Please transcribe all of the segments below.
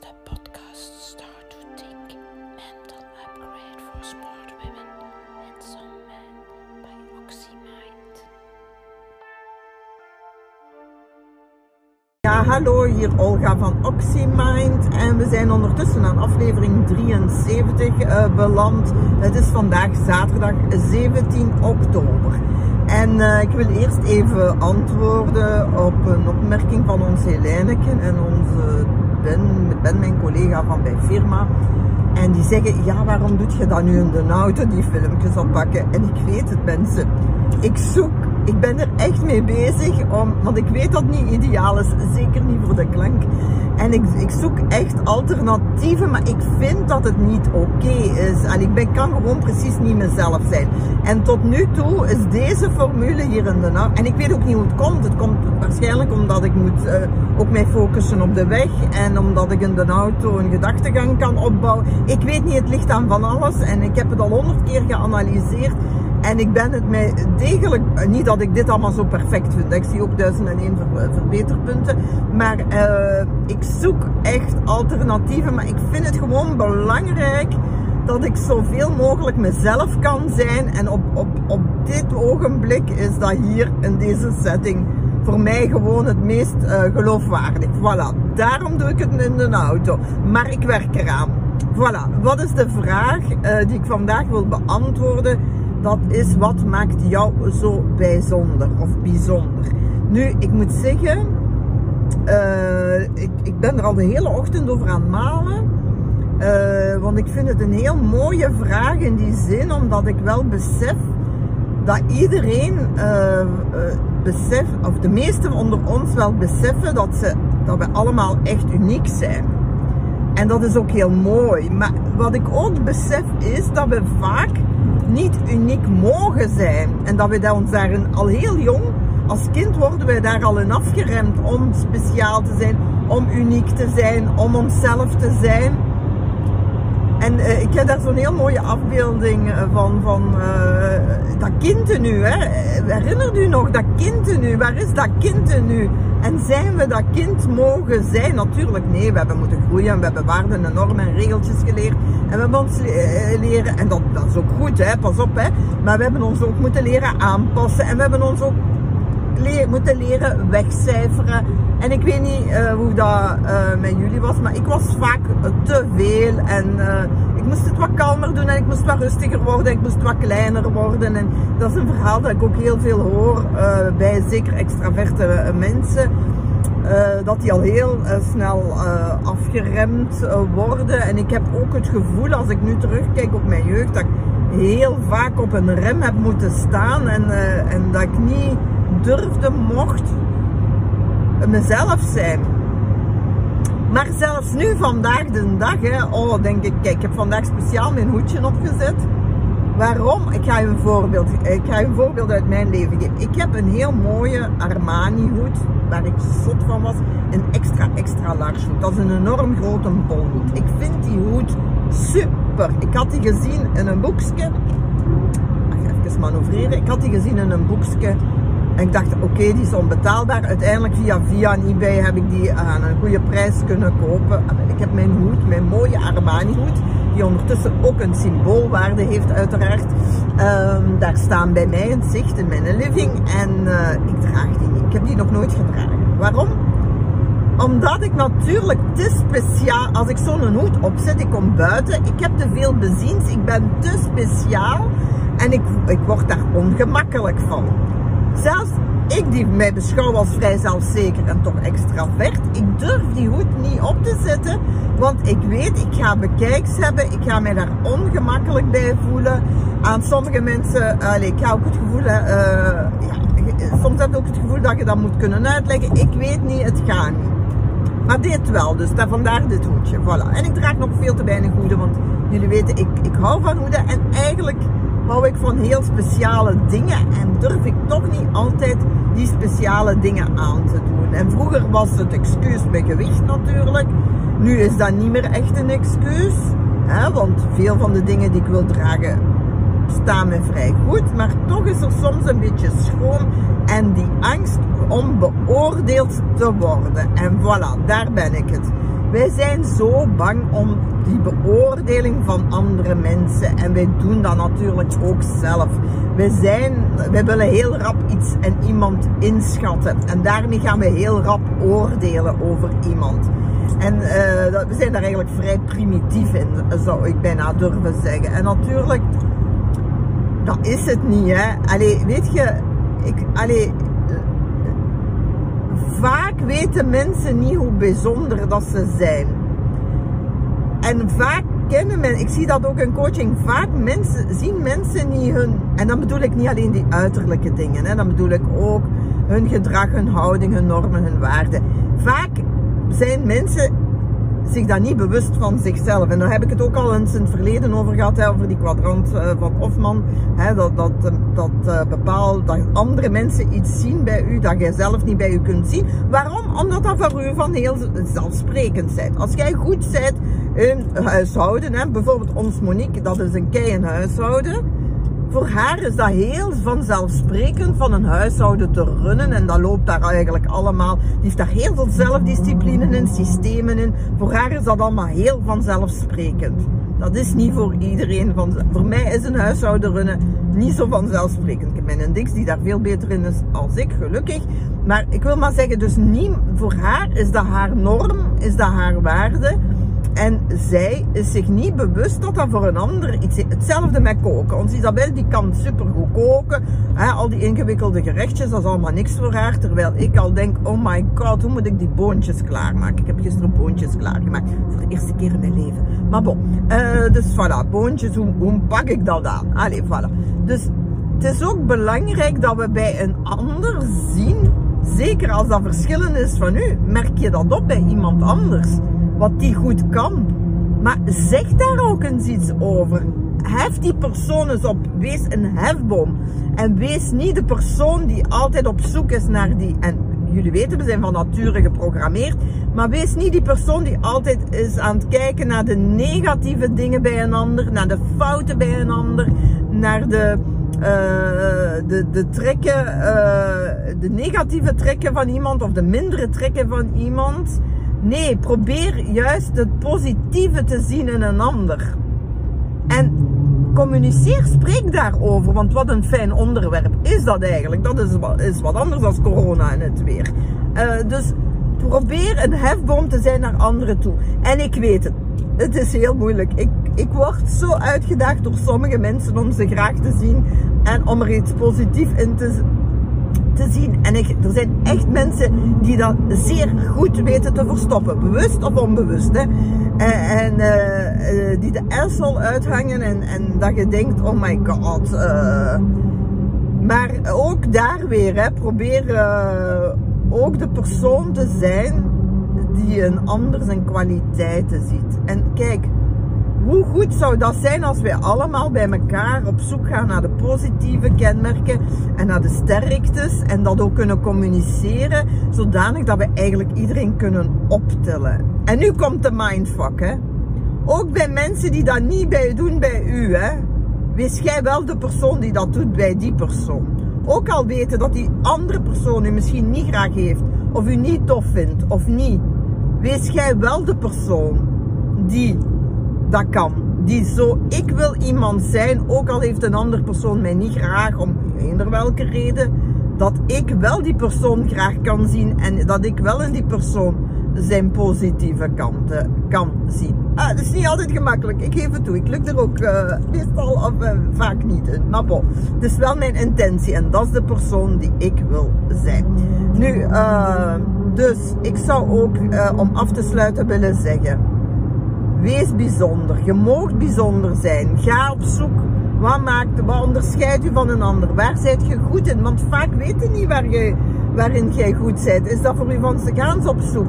de podcast Start to Think Mental Upgrade for Smart Women and Some Men by OxyMind. Ja, hallo, hier Olga van OxyMind en we zijn ondertussen aan aflevering 73 uh, beland. Het is vandaag zaterdag 17 oktober. En uh, ik wil eerst even antwoorden op een opmerking van ons Heleneke en onze Ben, Ben, mijn collega van bij firma. En die zeggen, ja waarom doet je dan nu in de auto die filmpjes oppakken? En ik weet het mensen, ik zoek ik ben er echt mee bezig, om, want ik weet dat het niet ideaal is, zeker niet voor de klank. En ik, ik zoek echt alternatieven, maar ik vind dat het niet oké is. En ik ben, kan gewoon precies niet mezelf zijn. En tot nu toe is deze formule hier in de naam. En ik weet ook niet hoe het komt. Het komt waarschijnlijk omdat ik moet uh, ook mij focussen op de weg. En omdat ik in de auto een gedachtegang kan opbouwen. Ik weet niet, het ligt aan van alles. En ik heb het al honderd keer geanalyseerd. En ik ben het mij degelijk, niet dat ik dit allemaal zo perfect vind, ik zie ook duizend en één verbeterpunten, maar uh, ik zoek echt alternatieven, maar ik vind het gewoon belangrijk dat ik zoveel mogelijk mezelf kan zijn en op, op, op dit ogenblik is dat hier in deze setting voor mij gewoon het meest geloofwaardig. Voilà, daarom doe ik het in de auto, maar ik werk eraan. Voilà, wat is de vraag die ik vandaag wil beantwoorden? Dat is wat maakt jou zo bijzonder of bijzonder. Nu, ik moet zeggen, uh, ik, ik, ben er al de hele ochtend over aan het malen. Uh, want ik vind het een heel mooie vraag in die zin, omdat ik wel besef dat iedereen uh, beseft, of de meesten onder ons wel beseffen dat, ze, dat we allemaal echt uniek zijn. En dat is ook heel mooi. Maar wat ik ook besef is dat we vaak niet uniek mogen zijn. En dat we ons daar al heel jong, als kind worden wij daar al in afgeremd om speciaal te zijn, om uniek te zijn, om onszelf te zijn. En uh, ik heb daar zo'n heel mooie afbeelding van, van uh, dat kind nu. Hè. Herinnert u nog dat kind nu? Waar is dat kind nu? En zijn we dat kind mogen zijn? Natuurlijk nee, we hebben moeten groeien, we hebben waarden en normen en regeltjes geleerd. En we hebben ons leren, en dat, dat is ook goed, hè, pas op, hè. Maar we hebben ons ook moeten leren aanpassen. En we hebben ons ook moeten leren wegcijferen. En ik weet niet uh, hoe dat uh, met jullie was, maar ik was vaak te veel. En uh, ik moest het wat kalmer doen en ik moest wat rustiger worden. Ik moest wat kleiner worden. En dat is een verhaal dat ik ook heel veel hoor bij zeker extraverte mensen. dat die al heel snel afgeremd worden. En ik heb ook het gevoel, als ik nu terugkijk op mijn jeugd, dat ik heel vaak op een rem heb moeten staan. En, en dat ik niet durfde, mocht mezelf zijn. Maar zelfs nu, vandaag de dag, hè, oh, denk ik, kijk, ik heb vandaag speciaal mijn hoedje opgezet. Waarom? Ik ga je een voorbeeld, ik ga je een voorbeeld uit mijn leven geven. Ik heb een heel mooie Armani hoed, waar ik zot van was. Een extra, extra large hoed. Dat is een enorm grote bolhoed. Ik vind die hoed super. Ik had die gezien in een boekje. Mag even manoeuvreren. Ik had die gezien in een boekje en ik dacht, oké, die is onbetaalbaar. Uiteindelijk via via eBay heb ik die aan een goede prijs kunnen kopen. Ik heb mijn hoed, mijn mooie Armani hoed, die ondertussen ook een symboolwaarde heeft uiteraard. Um, daar staan bij mij een zicht in mijn living en uh, ik draag die niet. Ik heb die nog nooit gedragen. Waarom? Omdat ik natuurlijk te speciaal, als ik zo'n hoed opzet, ik kom buiten, ik heb te veel beziens, ik ben te speciaal en ik, ik word daar ongemakkelijk van. Zelfs ik die mij beschouw als vrij zelfzeker en toch extravert, ik durf die hoed niet op te zetten, want ik weet, ik ga bekijks hebben, ik ga mij daar ongemakkelijk bij voelen. Aan sommige mensen, uh, ik ga ook het gevoel, ja, soms heb ik ook het gevoel dat je dat moet kunnen uitleggen. Ik weet niet, het gaat niet. Maar dit wel, dus daar, vandaar dit hoedje. Voilà. En ik draag nog veel te weinig hoeden, want jullie weten, ik, ik hou van hoeden en eigenlijk hou ik van heel speciale dingen en durf ik toch niet altijd die speciale dingen aan te doen. En vroeger was het excuus bij gewicht natuurlijk. Nu is dat niet meer echt een excuus. Hè, want veel van de dingen die ik wil dragen staan me vrij goed. Maar toch is er soms een beetje schoon en die angst om beoordeeld te worden. En voilà, daar ben ik het. Wij zijn zo bang om die beoordeling van andere mensen. En wij doen dat natuurlijk ook zelf. Wij, zijn, wij willen heel rap iets en iemand inschatten. En daarmee gaan we heel rap oordelen over iemand. En uh, we zijn daar eigenlijk vrij primitief in, zou ik bijna durven zeggen. En natuurlijk, dat is het niet, hè. Allee, weet je, ik, vaak weten mensen niet hoe bijzonder dat ze zijn. En vaak kennen mensen, ik zie dat ook in coaching, vaak mensen, zien mensen niet hun, en dan bedoel ik niet alleen die uiterlijke dingen, hè, dan bedoel ik ook hun gedrag, hun houding, hun normen, hun waarden. Vaak zijn mensen zich daar niet bewust van zichzelf. En daar heb ik het ook al eens in het verleden over gehad, hè, over die kwadrant uh, van Hofman. Hè, dat dat, uh, dat uh, bepaalt dat andere mensen iets zien bij u dat jij zelf niet bij u kunt zien. Waarom? Omdat dat voor u van heel zelfsprekend zijn. Als jij goed bent in huishouden, hè, bijvoorbeeld ons Monique, dat is een kei in huishouden voor haar is dat heel vanzelfsprekend van een huishouden te runnen. En dat loopt daar eigenlijk allemaal. Die heeft daar heel veel zelfdiscipline in, systemen in. Voor haar is dat allemaal heel vanzelfsprekend. Dat is niet voor iedereen. Van, voor mij is een huishouden runnen niet zo vanzelfsprekend. Ik heb mijn Dix die daar veel beter in is als ik, gelukkig. Maar ik wil maar zeggen, dus niet, voor haar is dat haar norm, is dat haar waarde. En zij is zich niet bewust dat dat voor een ander iets is. Hetzelfde met koken. Ons Isabel die kan supergoed koken. Al die ingewikkelde gerechtjes, dat is allemaal niks voor haar. Terwijl ik al denk, oh my god, hoe moet ik die boontjes klaarmaken? Ik heb gisteren boontjes klaargemaakt. Voor de eerste keer in mijn leven. Maar bon, uh, dus voilà, boontjes, hoe, hoe pak ik dat aan? Allee, voilà. Dus het is ook belangrijk dat we bij een ander zien, zeker als dat verschillend is van u, merk je dat op bij iemand anders wat die goed kan. Maar zeg daar ook eens iets over. Hef die persoon eens op. Wees een hefboom. En wees niet de persoon die altijd op zoek is naar die. En jullie weten, we zijn van nature geprogrammeerd. Maar wees niet die persoon die altijd is aan het kijken naar de negatieve dingen bij een ander. Naar de fouten bij een ander. Naar de, uh, de, de trekken, uh, de negatieve trekken van iemand. Of de mindere trekken van iemand. Nee, probeer juist het positieve te zien in een ander. En communiceer, spreek daarover. Want wat een fijn onderwerp is dat eigenlijk. Dat is wat, is wat anders dan corona en het weer. Uh, dus probeer een hefboom te zijn naar anderen toe. En ik weet het, het is heel moeilijk. Ik, ik word zo uitgedaagd door sommige mensen om ze graag te zien en om er iets positiefs in te zien. En ik, er zijn echt mensen die dat zeer goed weten te verstoppen. Bewust of onbewust. Hè. En, en uh, die de L uithangen en, en dat je denkt, oh my god. Maar ook daar weer, hè, probeer ook de persoon te zijn die een ander zijn kwaliteiten ziet. En kijk, hoe goed zou dat zijn als wij allemaal bij elkaar op zoek gaan naar de positieve kenmerken en naar de sterktes en dat ook kunnen communiceren, zodanig dat we eigenlijk iedereen kunnen optillen. En nu komt de mindfuck, hè. Ook bij mensen die dat niet bij doen bij u, hè. Wees jij wel de persoon die dat doet bij die persoon. Ook al weten dat die andere persoon u misschien niet graag heeft, of u niet tof vindt, of niet. Wees jij wel de persoon die dat kan. Die zo, ik wil iemand zijn, ook al heeft een andere persoon mij niet graag, om eender welke reden, dat ik wel die persoon graag kan zien en dat ik wel in die persoon zijn positieve kanten kan zien. Ah, dat is niet altijd gemakkelijk, ik geef het toe. Ik lukt er ook uh, meestal of uh, vaak niet in. Maar bon, het is wel mijn intentie en dat is de persoon die ik wil zijn. Nu, uh, dus ik zou ook om af te sluiten willen zeggen Wees bijzonder. Je moogt bijzonder zijn. Ga op zoek. Wat maakt, wat onderscheidt u van een ander? Waar zijt je goed in? Want vaak niet waar je, waarin jij goed bent. Is dat voor u van, ga eens op zoek.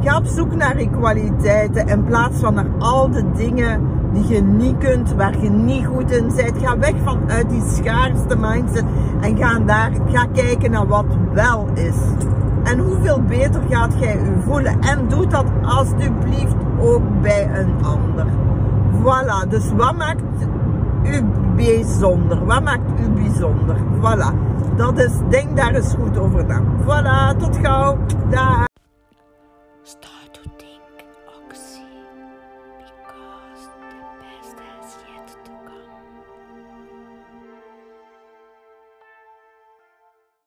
Ga op zoek naar je kwaliteiten in plaats van naar al de dingen die je niet kunt, waar je niet goed in bent. Ga weg vanuit die schaarste mindset en ga daar, ga kijken naar wat wel is. En hoeveel beter gaat jij u voelen. En doe dat alsjeblieft ook bij een ander. Voilà, dus wat maakt u bijzonder? Wat maakt u bijzonder? Voilà, dat is, denk daar eens goed over na. Voilà, tot gauw. Dag.